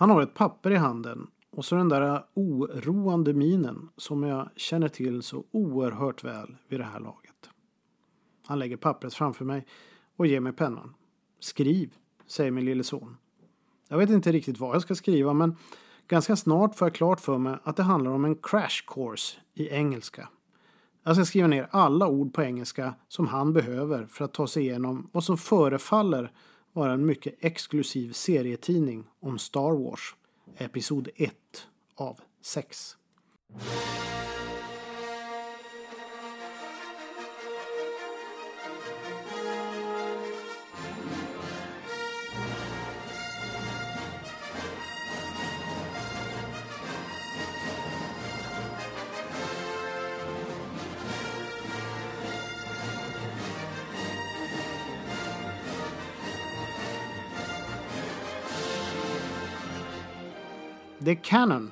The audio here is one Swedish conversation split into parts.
Han har ett papper i handen och så den där oroande minen som jag känner till så oerhört väl vid det här laget. Han lägger pappret framför mig och ger mig pennan. Skriv, säger min lille son. Jag vet inte riktigt vad jag ska skriva men ganska snart får jag klart för mig att det handlar om en crash course i engelska. Jag ska skriva ner alla ord på engelska som han behöver för att ta sig igenom vad som förefaller vara en mycket exklusiv serietidning om Star Wars, Episod 1 av 6. Det är canon,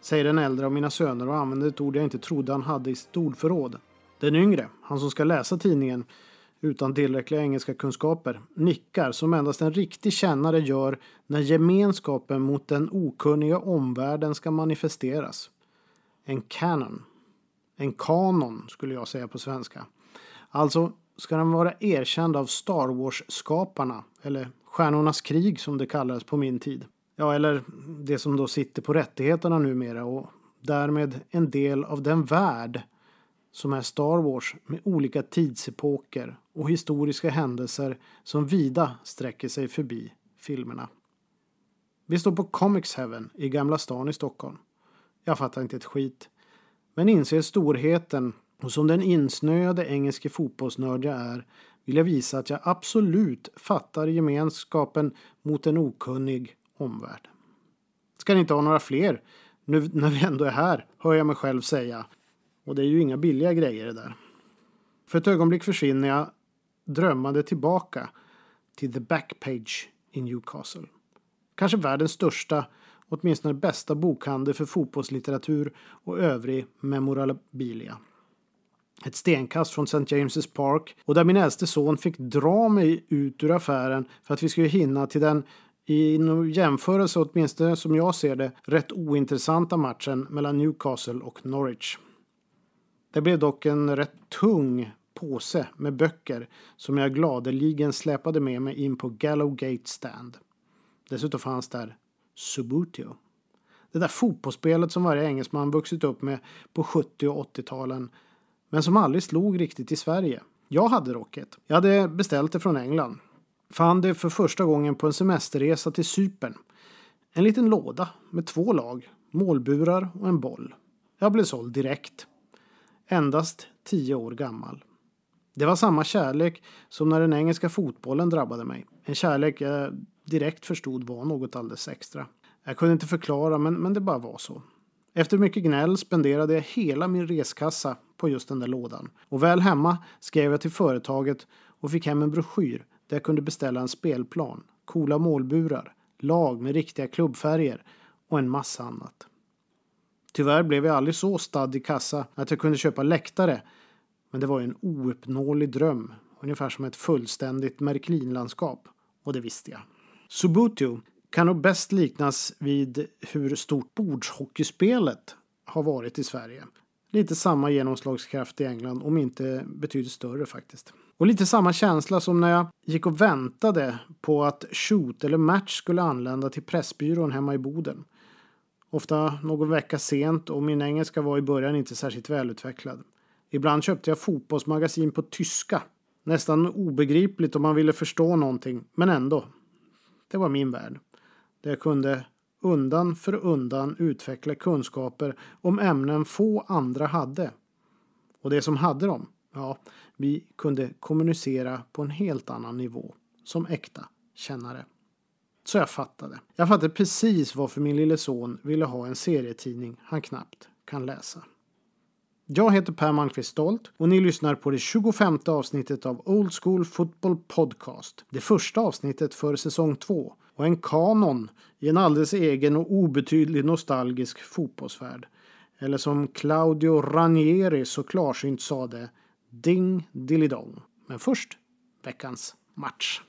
säger den äldre av mina söner och använder ett ord jag inte trodde han hade i sitt ordförråd. Den yngre, han som ska läsa tidningen utan tillräckliga engelska kunskaper, nickar som endast en riktig kännare gör när gemenskapen mot den okunniga omvärlden ska manifesteras. En canon. En kanon skulle jag säga på svenska. Alltså ska den vara erkänd av Star Wars-skaparna, eller Stjärnornas krig som det kallades på min tid. Ja, eller det som då sitter på rättigheterna numera och därmed en del av den värld som är Star Wars med olika tidsepoker och historiska händelser som vida sträcker sig förbi filmerna. Vi står på Comics Heaven i Gamla stan i Stockholm. Jag fattar inte ett skit, men inser storheten och som den insnöade engelske fotbollsnörd jag är vill jag visa att jag absolut fattar gemenskapen mot en okunnig omvärld. Ska ni inte ha några fler? Nu när vi ändå är här, hör jag mig själv säga. Och det är ju inga billiga grejer det där. För ett ögonblick försvinner jag drömmande tillbaka till The Backpage i Newcastle. Kanske världens största, åtminstone bästa bokhandel för fotbollslitteratur och övrig memorabilia. Ett stenkast från St. James' Park och där min äldste son fick dra mig ut ur affären för att vi skulle hinna till den i jämförelse, åtminstone som jag ser det, rätt ointressanta matchen mellan Newcastle och Norwich. Det blev dock en rätt tung påse med böcker som jag gladeligen släpade med mig in på Gallowgate Stand. Dessutom fanns där Subutio. Det där fotbollsspelet som varje engelsman vuxit upp med på 70 och 80-talen men som aldrig slog riktigt i Sverige. Jag hade rocket. Jag hade beställt det från England fann det för första gången på en semesterresa till Cypern. En liten låda med två lag, målburar och en boll. Jag blev såld direkt. Endast tio år gammal. Det var samma kärlek som när den engelska fotbollen drabbade mig. En kärlek jag direkt förstod var något alldeles extra. Jag kunde inte förklara, men, men det bara var så. Efter mycket gnäll spenderade jag hela min reskassa på just den där lådan. Och väl hemma skrev jag till företaget och fick hem en broschyr där jag kunde beställa en spelplan, coola målburar, lag med riktiga klubbfärger och en massa annat. Tyvärr blev jag aldrig så stadd i kassa att jag kunde köpa läktare, men det var ju en ouppnåelig dröm, ungefär som ett fullständigt Märklinlandskap, och det visste jag. Subutio kan nog bäst liknas vid hur stort bordshockeyspelet har varit i Sverige. Lite samma genomslagskraft i England, om inte betydligt större faktiskt. Och lite samma känsla som när jag gick och väntade på att shoot eller match skulle anlända till Pressbyrån hemma i Boden. Ofta någon vecka sent och min engelska var i början inte särskilt välutvecklad. Ibland köpte jag fotbollsmagasin på tyska. Nästan obegripligt om man ville förstå någonting, men ändå. Det var min värld. Där jag kunde undan för undan utveckla kunskaper om ämnen få andra hade. Och det som hade dem, ja, vi kunde kommunicera på en helt annan nivå, som äkta kännare. Så jag fattade. Jag fattade precis varför min lille son ville ha en serietidning han knappt kan läsa. Jag heter Per Malmqvist Stolt och ni lyssnar på det 25 avsnittet av Old School Football Podcast. Det första avsnittet för säsong 2 och en kanon i en alldeles egen och obetydlig nostalgisk fotbollsvärld. Eller som Claudio Ranieri så klarsynt sa Ding, dilly, dong. Men först veckans match.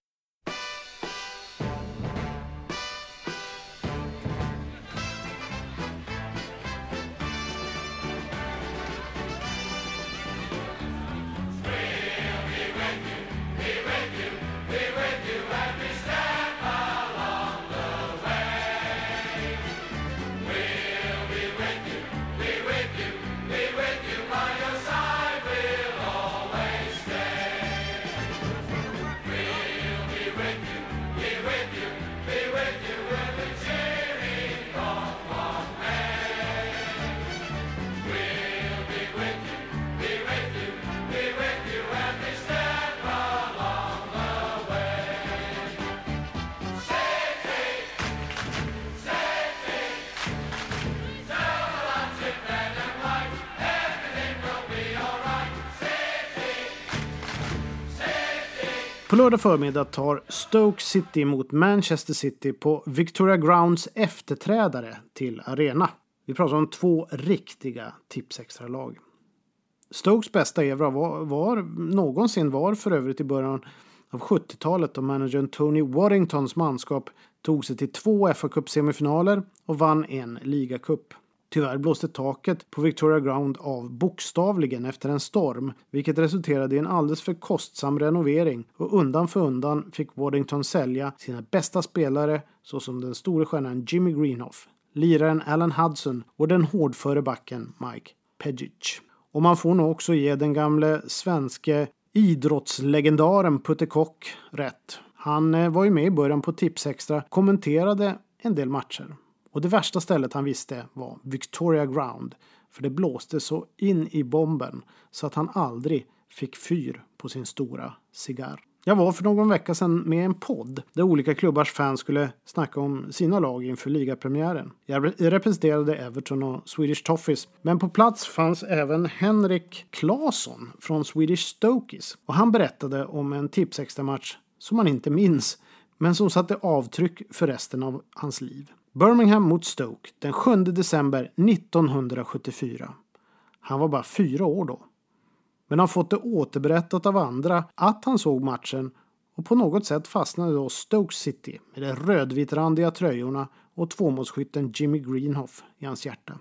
På lördag förmiddag tar Stoke City mot Manchester City på Victoria Grounds efterträdare till arena. Vi pratar om två riktiga tipsextra-lag. Stokes bästa evra var, var någonsin var för övrigt i början av 70-talet då managern Tony Waddingtons manskap tog sig till två fa Cup-semifinaler och vann en ligacup. Tyvärr blåste taket på Victoria Ground av bokstavligen efter en storm, vilket resulterade i en alldeles för kostsam renovering och undan för undan fick Waddington sälja sina bästa spelare såsom den store stjärnan Jimmy Greenhoff, liraren Alan Hudson och den hårdföre backen Mike Pejic. Och man får nog också ge den gamle svenske idrottslegendaren Putte Kock rätt. Han eh, var ju med i början på Tipsextra, kommenterade en del matcher. Och det värsta stället han visste var Victoria Ground. För det blåste så in i bomben så att han aldrig fick fyr på sin stora cigarr. Jag var för någon vecka sedan med en podd där olika klubbars fans skulle snacka om sina lag inför ligapremiären. Jag representerade Everton och Swedish Toffees, men på plats fanns även Henrik Claesson från Swedish Stokies och han berättade om en tipsextra-match som han inte minns, men som satte avtryck för resten av hans liv. Birmingham mot Stoke den 7 december 1974. Han var bara fyra år då. Men har fått det återberättat av andra att han såg matchen och på något sätt fastnade då Stoke City med de rödvitrandiga tröjorna och tvåmålsskytten Jimmy Greenhoff i hans hjärta.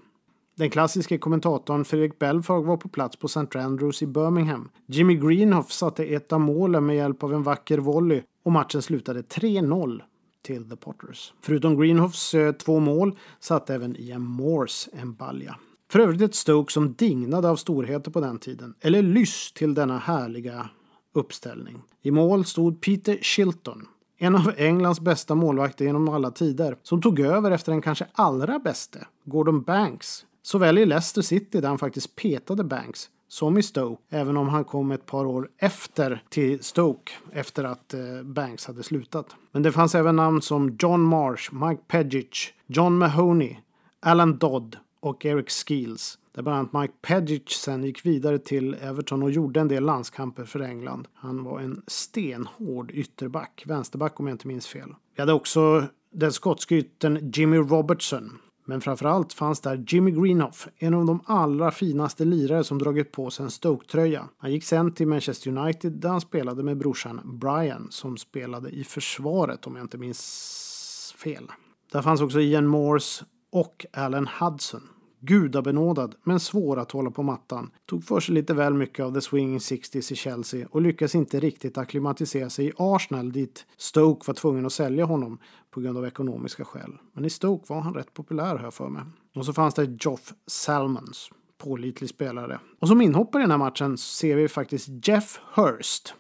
Den klassiske kommentatorn Fredrik Belfag var på plats på St. Andrews i Birmingham. Jimmy Greenhoff satte ett av målen med hjälp av en vacker volley och matchen slutade 3-0 till The Potters. Förutom Greenhoffs eh, två mål satte även Ian Morse en balja. För övrigt ett Stoke som dignade av storheter på den tiden, eller lyss till denna härliga uppställning. I mål stod Peter Shilton, en av Englands bästa målvakter genom alla tider, som tog över efter den kanske allra bäste, Gordon Banks. Såväl i Leicester City där han faktiskt petade Banks, som i Stoke, även om han kom ett par år efter till Stoke efter att eh, Banks hade slutat. Men det fanns även namn som John Marsh, Mike Pejic, John Mahoney, Alan Dodd och Eric Skeels. Där bland annat Mike Pejic sen gick vidare till Everton och gjorde en del landskamper för England. Han var en stenhård ytterback, vänsterback om jag inte minns fel. Vi hade också den skotske yttern Jimmy Robertson men framförallt fanns där Jimmy Greenhoff, en av de allra finaste lirare som dragit på sig en Stoke-tröja. Han gick sen till Manchester United där han spelade med brorsan Brian som spelade i försvaret om jag inte minns fel. Där fanns också Ian Morse och Alan Hudson gudabenådad men svår att hålla på mattan. Tog för sig lite väl mycket av the swinging 60s i Chelsea och lyckades inte riktigt akklimatisera sig i Arsenal dit Stoke var tvungen att sälja honom på grund av ekonomiska skäl. Men i Stoke var han rätt populär har jag för mig. Och så fanns det Joff Salmons, pålitlig spelare. Och som inhoppare i den här matchen ser vi faktiskt Jeff Hurst.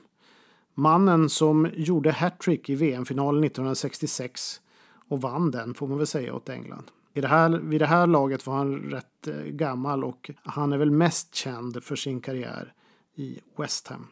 Mannen som gjorde hattrick i VM-finalen 1966 och vann den får man väl säga åt England. I det här, vid det här laget var han rätt eh, gammal och han är väl mest känd för sin karriär i West Ham.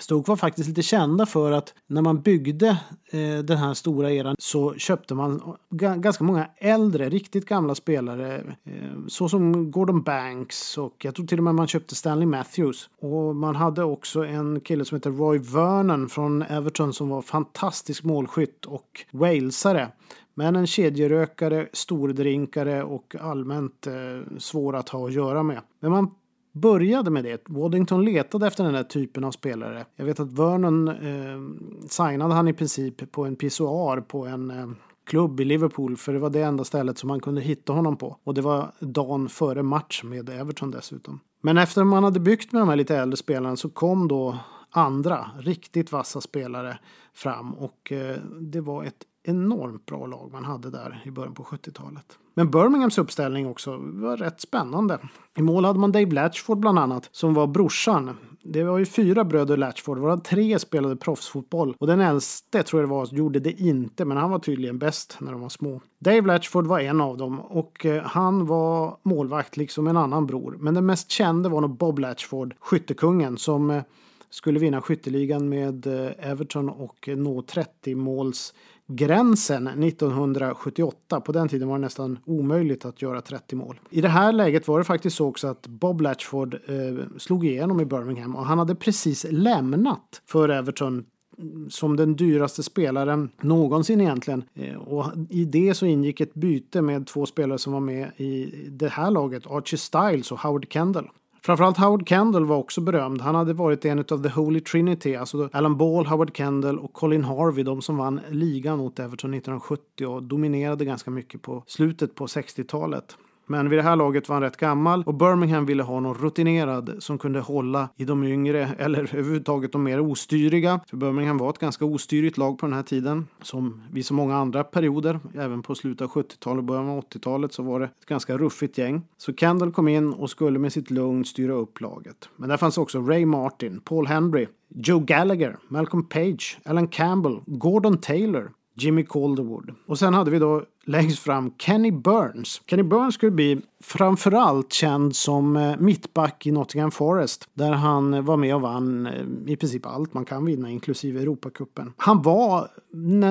Stoke var faktiskt lite kända för att när man byggde eh, den här stora eran så köpte man ganska många äldre, riktigt gamla spelare. Eh, såsom Gordon Banks och jag tror till och med man köpte Stanley Matthews. Och man hade också en kille som heter Roy Vernon från Everton som var fantastisk målskytt och walesare. Men en kedjerökare, stordrinkare och allmänt eh, svår att ha att göra med. Men man började med det. Waddington letade efter den här typen av spelare. Jag vet att Vernon eh, signade han i princip på en pissoar på en eh, klubb i Liverpool för det var det enda stället som man kunde hitta honom på. Och det var dagen före match med Everton dessutom. Men efter man hade byggt med de här lite äldre spelarna så kom då andra riktigt vassa spelare fram och eh, det var ett enormt bra lag man hade där i början på 70-talet. Men Birminghams uppställning också var rätt spännande. I mål hade man Dave Latchford bland annat, som var brorsan. Det var ju fyra bröder Latchford, varav tre spelade proffsfotboll. Och den äldste, tror jag det var, gjorde det inte, men han var tydligen bäst när de var små. Dave Latchford var en av dem och eh, han var målvakt liksom en annan bror. Men den mest kände var nog Bob Latchford, skyttekungen, som eh, skulle vinna skytteligan med eh, Everton och nå 30 måls gränsen 1978. På den tiden var det nästan omöjligt att göra 30 mål. I det här läget var det faktiskt så också att Bob Latchford eh, slog igenom i Birmingham och han hade precis lämnat för Everton mm, som den dyraste spelaren någonsin egentligen. Eh, och i det så ingick ett byte med två spelare som var med i det här laget, Archie Styles och Howard Kendall. Framförallt Howard Kendall var också berömd. Han hade varit en av The Holy Trinity, alltså Alan Ball, Howard Kendall och Colin Harvey, de som vann ligan mot Everton 1970 och dominerade ganska mycket på slutet på 60-talet. Men vid det här laget var han rätt gammal och Birmingham ville ha någon rutinerad som kunde hålla i de yngre eller överhuvudtaget de mer ostyriga. För Birmingham var ett ganska ostyrigt lag på den här tiden. Som vid så många andra perioder, även på slutet av 70-talet och början av 80-talet så var det ett ganska ruffigt gäng. Så Kendall kom in och skulle med sitt lugn styra upp laget. Men där fanns också Ray Martin, Paul Henry, Joe Gallagher, Malcolm Page, Alan Campbell, Gordon Taylor, Jimmy Calderwood. Och sen hade vi då längst fram Kenny Burns. Kenny Burns skulle bli framförallt känd som eh, mittback i Nottingham Forest där han eh, var med och vann eh, i princip allt man kan vinna inklusive Europacupen. Han var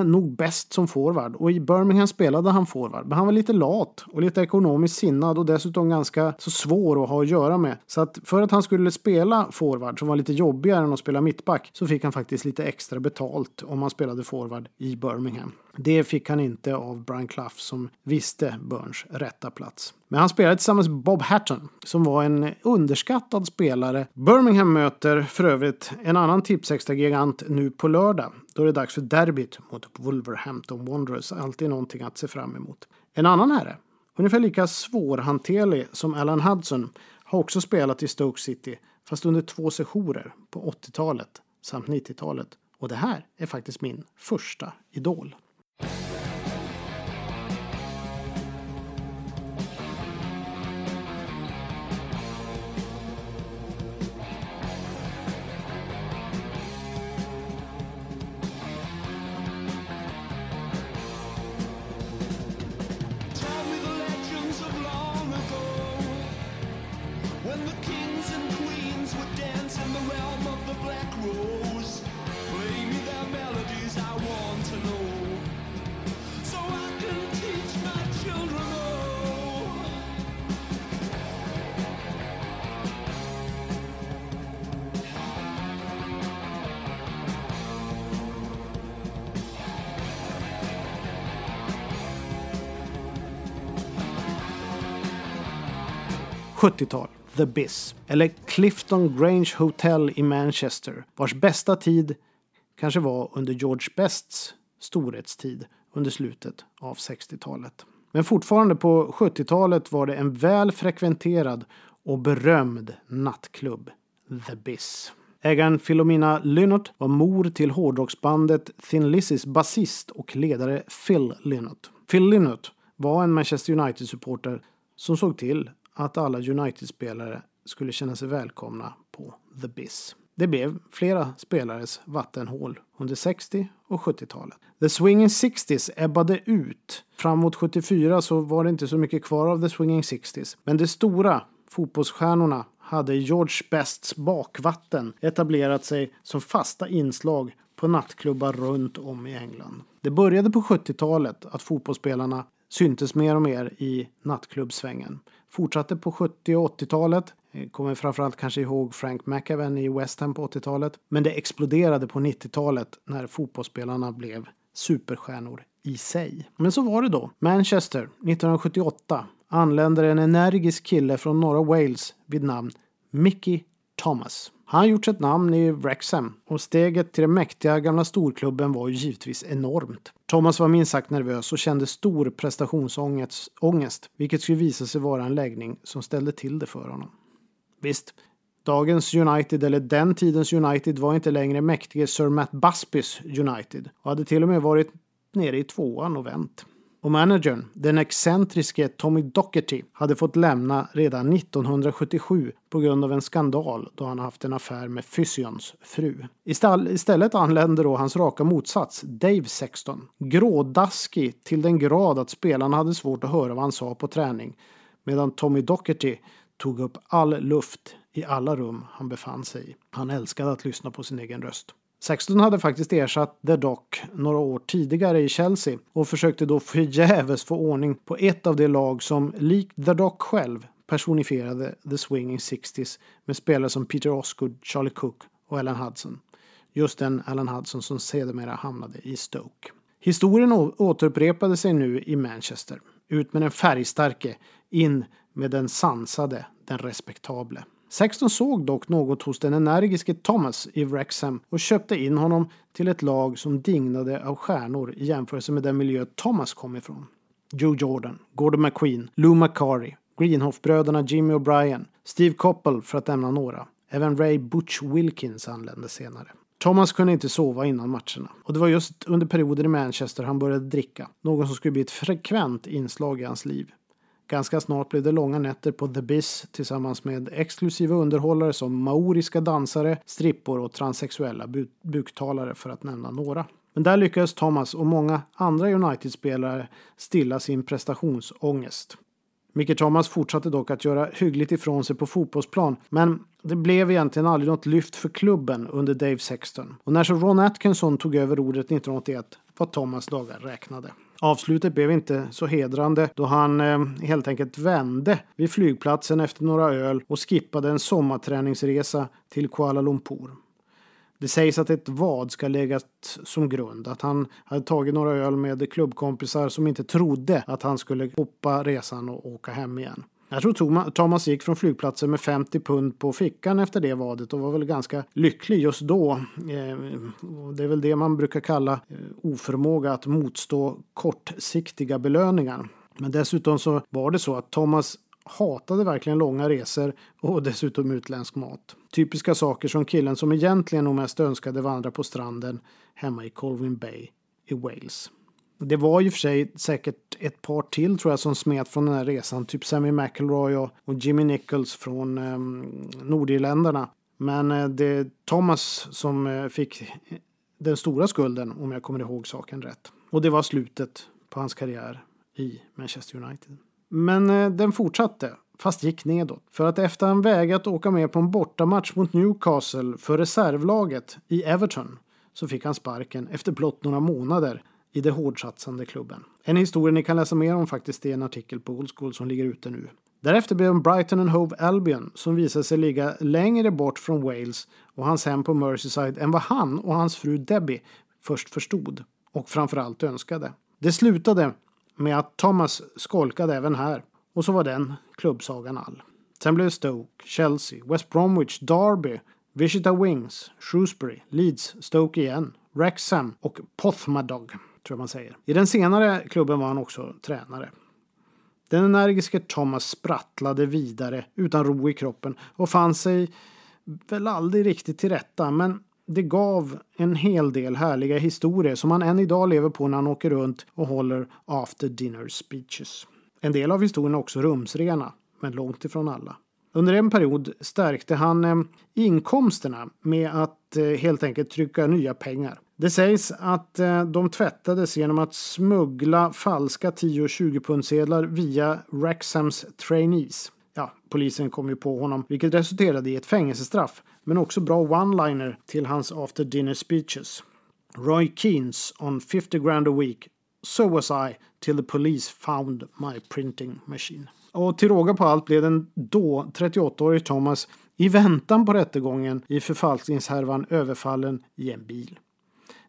nog bäst som forward och i Birmingham spelade han forward men han var lite lat och lite ekonomiskt sinnad och dessutom ganska så svår att ha att göra med. Så att för att han skulle spela forward som var lite jobbigare än att spela mittback så fick han faktiskt lite extra betalt om han spelade forward i Birmingham. Det fick han inte av Brian Clough som visste Burns rätta plats. Men han spelade tillsammans med Bob Hatton som var en underskattad spelare. Birmingham möter för övrigt en annan tipsextra-gigant nu på lördag. Då är det dags för derbyt mot Wolverhampton Wanderers. Alltid någonting att se fram emot. En annan herre, ungefär lika svårhanterlig som Alan Hudson, har också spelat i Stoke City, fast under två sessioner på 80-talet samt 90-talet. Och det här är faktiskt min första idol. 70-tal. The Biz, eller Clifton Grange Hotel i Manchester, vars bästa tid kanske var under George Bests storhetstid under slutet av 60-talet. Men fortfarande på 70-talet var det en väl frekventerad och berömd nattklubb, The Biz. Ägaren Philomena Lynott var mor till hårdrocksbandet Thin Lizzys basist och ledare Phil Lynott. Phil Lynott var en Manchester United-supporter som såg till att alla United-spelare skulle känna sig välkomna på The Biz. Det blev flera spelares vattenhål under 60 och 70-talet. The Swinging 60s ebbade ut. Framåt 74 så var det inte så mycket kvar av The Swinging 60s. Men de stora fotbollsstjärnorna hade George Bests bakvatten etablerat sig som fasta inslag på nattklubbar runt om i England. Det började på 70-talet att fotbollsspelarna syntes mer och mer i nattklubbsvängen fortsatte på 70 och 80-talet. Eh, kommer framförallt kanske ihåg Frank McAven i West Ham på 80-talet. Men det exploderade på 90-talet när fotbollsspelarna blev superstjärnor i sig. Men så var det då. Manchester 1978 anländer en energisk kille från norra Wales vid namn Mickey Thomas. Han har gjort sitt namn i Wrexham och steget till den mäktiga gamla storklubben var ju givetvis enormt. Thomas var minst sagt nervös och kände stor prestationsångest, vilket skulle visa sig vara en läggning som ställde till det för honom. Visst, dagens United, eller den tidens United, var inte längre mäktige Sir Matt Busbys United och hade till och med varit nere i tvåan och vänt. Och managern, den excentriske Tommy Docherty, hade fått lämna redan 1977 på grund av en skandal då han haft en affär med Fysions fru. Istället anlände då hans raka motsats, Dave Sexton. Grådaskig till den grad att spelarna hade svårt att höra vad han sa på träning. Medan Tommy Docherty tog upp all luft i alla rum han befann sig i. Han älskade att lyssna på sin egen röst. Sexton hade faktiskt ersatt The Doc några år tidigare i Chelsea och försökte då förgäves få ordning på ett av de lag som likt The Doc själv personifierade The Swinging Sixties med spelare som Peter Osgood, Charlie Cook och Ellen Hudson. Just den Alan Hudson som sedermera hamnade i Stoke. Historien återupprepade sig nu i Manchester. Ut med den färgstarke, in med den sansade, den respektable. Sexton såg dock något hos den energiske Thomas i Wrexham och köpte in honom till ett lag som dignade av stjärnor i jämförelse med den miljö Thomas kom ifrån. Joe Jordan, Gordon McQueen, Lou McCarry, Greenhoff-bröderna Jimmy O'Brien, Steve Coppell för att nämna några. Även Ray Butch Wilkins anlände senare. Thomas kunde inte sova innan matcherna och det var just under perioden i Manchester han började dricka, något som skulle bli ett frekvent inslag i hans liv. Ganska snart blev det långa nätter på The Biz tillsammans med exklusiva underhållare som maoriska dansare, strippor och transsexuella bu buktalare för att nämna några. Men där lyckades Thomas och många andra United-spelare stilla sin prestationsångest. Micke Thomas fortsatte dock att göra hyggligt ifrån sig på fotbollsplan, men det blev egentligen aldrig något lyft för klubben under Dave Sexton. Och när så Ron Atkinson tog över ordet 1981 var Thomas dagar räknade. Avslutet blev inte så hedrande då han eh, helt enkelt vände vid flygplatsen efter några öl och skippade en sommarträningsresa till Kuala Lumpur. Det sägs att ett vad ska läggas som grund. Att han hade tagit några öl med klubbkompisar som inte trodde att han skulle hoppa resan och åka hem igen. Jag tror Thomas gick från flygplatsen med 50 pund på fickan efter det vadet och var väl ganska lycklig just då. Eh, det är väl det man brukar kalla eh, oförmåga att motstå kortsiktiga belöningar. Men dessutom så var det så att Thomas hatade verkligen långa resor och dessutom utländsk mat. Typiska saker som killen som egentligen nog mest önskade vandra på stranden hemma i Colvin Bay i Wales. Det var ju för sig säkert ett par till tror jag som smet från den här resan. Typ Sammy McElroy och, och Jimmy Nichols från eh, Nordirländarna. Men eh, det är Thomas som eh, fick den stora skulden om jag kommer ihåg saken rätt. Och det var slutet på hans karriär i Manchester United. Men eh, den fortsatte, fast gick nedåt. För att efter han vägrat åka med på en bortamatch mot Newcastle för reservlaget i Everton så fick han sparken efter blott några månader i det hårdsatsande klubben. En historia ni kan läsa mer om faktiskt är en artikel på Old School som ligger ute nu. Därefter blev Brighton and Hove Albion som visade sig ligga längre bort från Wales och hans hem på Merseyside än vad han och hans fru Debbie först förstod och framförallt önskade. Det slutade med att Thomas skolkade även här och så var den klubbsagan all. Sen blev Stoke, Chelsea, West Bromwich, Derby, Visita Wings, Shrewsbury, Leeds, Stoke igen, Wrexham och Pothmadog, tror jag man säger. I den senare klubben var han också tränare. Den energiske Thomas sprattlade vidare utan ro i kroppen och fann sig väl aldrig riktigt till rätta, men det gav en hel del härliga historier som han än idag lever på när han åker runt och håller after dinner speeches. En del av historierna är också rumsrena, men långt ifrån alla. Under en period stärkte han eh, inkomsterna med att eh, helt enkelt trycka nya pengar. Det sägs att eh, de tvättades genom att smuggla falska 10 och 20 pundsedlar via Wrexhams trainees. Ja, polisen kom ju på honom, vilket resulterade i ett fängelsestraff men också bra one-liner till hans after dinner speeches. Roy Keynes on 50 grand a week. So was I till the police found my printing machine. Och till råga på allt blev den då 38-årige Thomas i väntan på rättegången i förfalskningshärvan överfallen i en bil.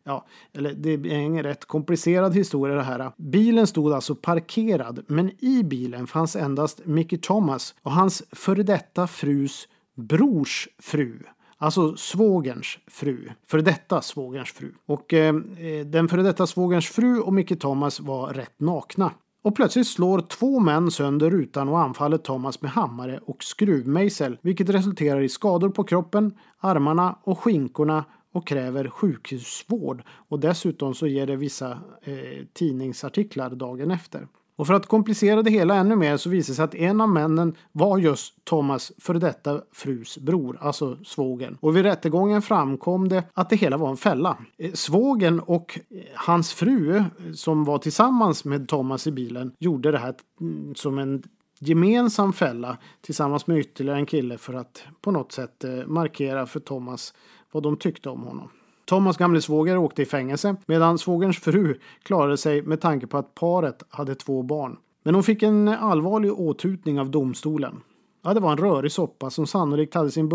Ja, eller det är en rätt komplicerad historia det här. Bilen stod alltså parkerad, men i bilen fanns endast Mickey Thomas och hans före detta frus brors fru. Alltså svågerns fru. Före detta svågerns fru. Och eh, eh den före detta svågerns fru och Mickey Thomas var rätt nakna. Och plötsligt slår två män sönder rutan och anfaller Thomas med hammare och skruvmejsel, vilket resulterar i skador på kroppen, armarna och skinkorna och kräver sjukhusvård. Och dessutom så ger det vissa eh, tidningsartiklar dagen efter. Och för att komplicera det hela ännu mer så visar det sig att en av männen var just Thomas före detta frus bror, alltså svågen. Och vid rättegången framkom det att det hela var en fälla. Eh, svågen och eh, hans fru som var tillsammans med Thomas i bilen gjorde det här mm, som en gemensam fälla tillsammans med ytterligare en kille för att på något sätt eh, markera för Thomas vad de tyckte om honom. Thomas gamle svåger åkte i fängelse medan svågerns fru klarade sig med tanke på att paret hade två barn. Men hon fick en allvarlig åthutning av domstolen. Ja, det var en rörig soppa som sannolikt hade sin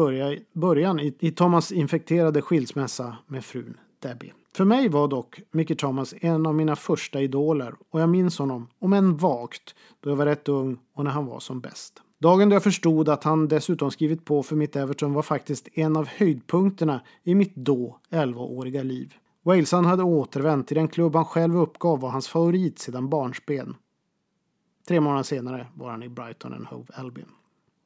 början i, i Thomas infekterade skilsmässa med frun Debbie. För mig var dock Mickey Thomas en av mina första idoler och jag minns honom, om än vagt, då jag var rätt ung och när han var som bäst. Dagen då jag förstod att han dessutom skrivit på för mitt Everton var faktiskt en av höjdpunkterna i mitt då 11-åriga liv. Walesan hade återvänt till den klubb han själv uppgav var hans favorit sedan barnsben. Tre månader senare var han i Brighton and Hove Albion.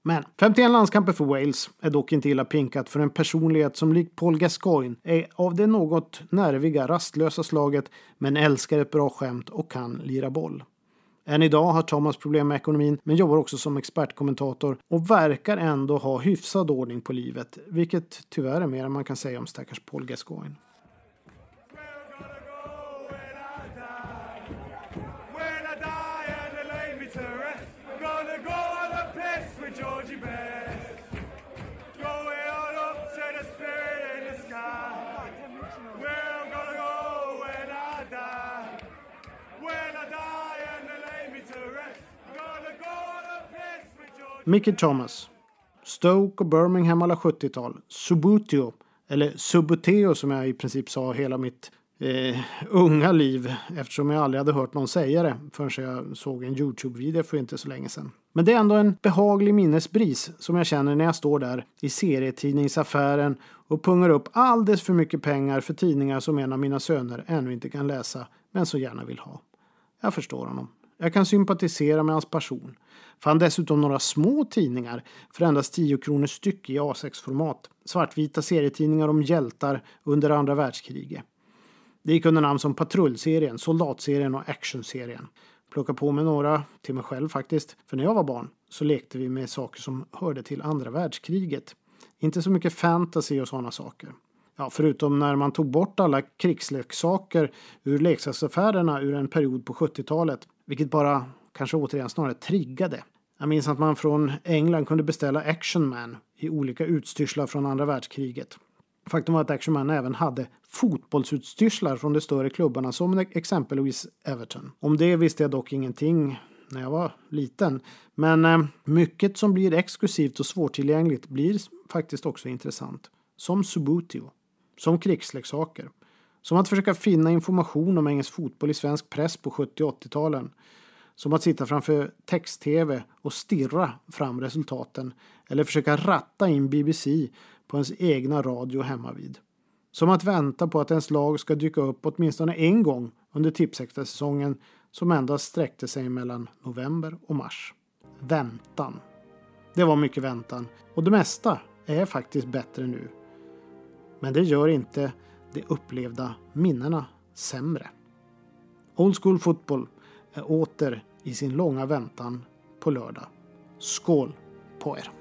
Men 51 landskamper för Wales är dock inte illa pinkat för en personlighet som likt Paul Gascoigne är av det något nerviga, rastlösa slaget men älskar ett bra skämt och kan lira boll. Än idag har Thomas problem med ekonomin men jobbar också som expertkommentator och verkar ändå ha hyfsad ordning på livet, vilket tyvärr är mer än man kan säga om stackars Paul Gascoigne. Mickey Thomas. Stoke och Birmingham alla 70-tal. Subutio, eller Subuteo som jag i princip sa hela mitt eh, unga liv eftersom jag aldrig hade hört någon säga det förrän jag såg en Youtube-video för inte så länge sedan. Men det är ändå en behaglig minnesbris som jag känner när jag står där i serietidningsaffären och pungar upp alldeles för mycket pengar för tidningar som en av mina söner ännu inte kan läsa men så gärna vill ha. Jag förstår honom. Jag kan sympatisera med hans passion. Fann dessutom några små tidningar för endast 10 kronor styck i A6-format. Svartvita serietidningar om hjältar under andra världskriget. Det gick under namn som Patrullserien, Soldatserien och Actionserien. Plocka på mig några, till mig själv faktiskt. För när jag var barn så lekte vi med saker som hörde till andra världskriget. Inte så mycket fantasy och sådana saker. Ja, förutom när man tog bort alla krigsleksaker ur leksaksaffärerna ur en period på 70-talet. Vilket bara kanske återigen snarare triggade. Jag minns att man från England kunde beställa Action Man i olika utstyrslar från andra världskriget. Faktum var att Action Man även hade fotbollsutstyrslar från de större klubbarna som exempelvis Everton. Om det visste jag dock ingenting när jag var liten. Men eh, mycket som blir exklusivt och svårtillgängligt blir faktiskt också intressant. Som Subutio. Som krigsleksaker. Som att försöka finna information om engelsk fotboll i svensk press på 70 och 80-talen. Som att sitta framför text-tv och stirra fram resultaten eller försöka ratta in BBC på ens egna radio hemma vid. Som att vänta på att ens lag ska dyka upp åtminstone en gång under Tipsextra-säsongen som endast sträckte sig mellan november och mars. Väntan. Det var mycket väntan och det mesta är faktiskt bättre nu. Men det gör inte de upplevda minnena sämre. Old School Football är åter i sin långa väntan på lördag. Skål på er!